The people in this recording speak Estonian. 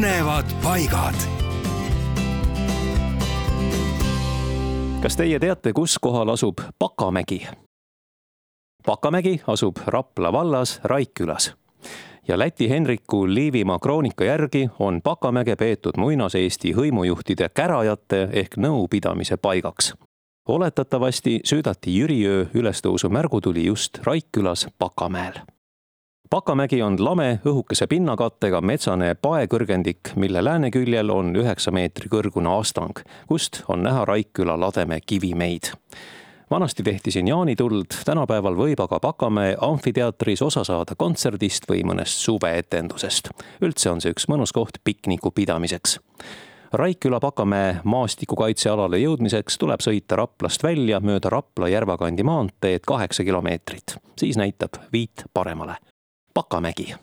põnevad paigad. kas teie teate, kus kohal asub Pakamägi? Pakamägi asub Rapla vallas Raikkülas ja Läti Henriku Liivimaa kroonika järgi on Pakamäge peetud muinaseesti hõimujuhtide kärajate ehk nõupidamise paigaks. oletatavasti süüdati Jüriöö ülestõusu märgutuli just Raikkülas Pakamäel Pakamägi on lame õhukese pinnakattega metsane paekõrgendik, mille lääneküljel on üheksa meetri kõrgune astang, kust on näha Raikküla lademe kivimeid vanasti tehti siin jaanituld, tänapäeval võib aga Pakamäe amfiteatris osa saada kontserdist või mõnest suveetendusest. üldse on see üks mõnus koht pikniku pidamiseks. Raikküla Pakamäe maastikukaitsealale jõudmiseks tuleb sõita Raplast välja mööda Rapla-Järvakandi maanteed kaheksa kilomeetrit, siis näitab viit paremale. Pakamägi